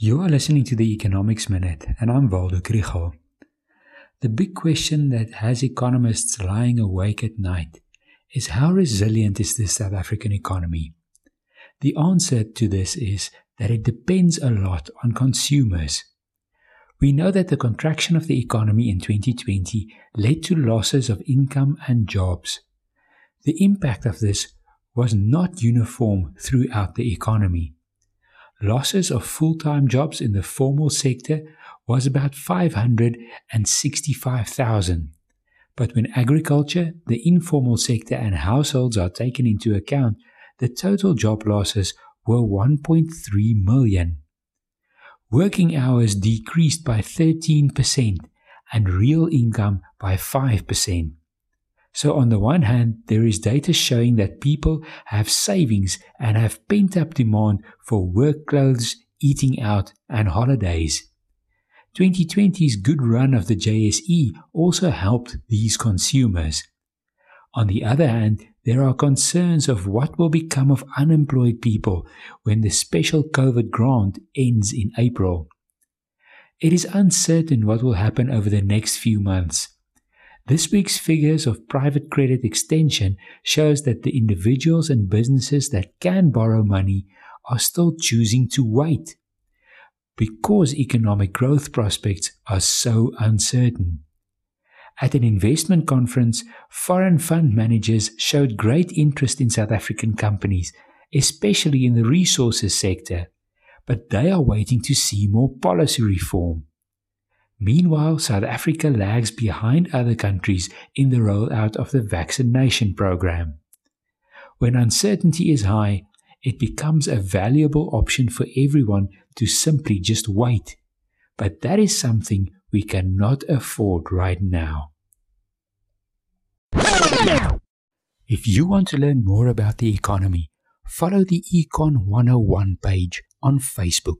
You are listening to the Economics Minute, and I'm Waldo Krugell. The big question that has economists lying awake at night is how resilient is the South African economy? The answer to this is that it depends a lot on consumers. We know that the contraction of the economy in 2020 led to losses of income and jobs. The impact of this was not uniform throughout the economy losses of full-time jobs in the formal sector was about 565,000. But when agriculture, the informal sector and households are taken into account, the total job losses were 1.3 million. Working hours decreased by 13% and real income by 5%. So, on the one hand, there is data showing that people have savings and have pent up demand for work clothes, eating out, and holidays. 2020's good run of the JSE also helped these consumers. On the other hand, there are concerns of what will become of unemployed people when the special COVID grant ends in April. It is uncertain what will happen over the next few months. This week's figures of private credit extension shows that the individuals and businesses that can borrow money are still choosing to wait because economic growth prospects are so uncertain. At an investment conference, foreign fund managers showed great interest in South African companies, especially in the resources sector, but they are waiting to see more policy reform. Meanwhile, South Africa lags behind other countries in the rollout of the vaccination program. When uncertainty is high, it becomes a valuable option for everyone to simply just wait. But that is something we cannot afford right now. If you want to learn more about the economy, follow the Econ 101 page on Facebook.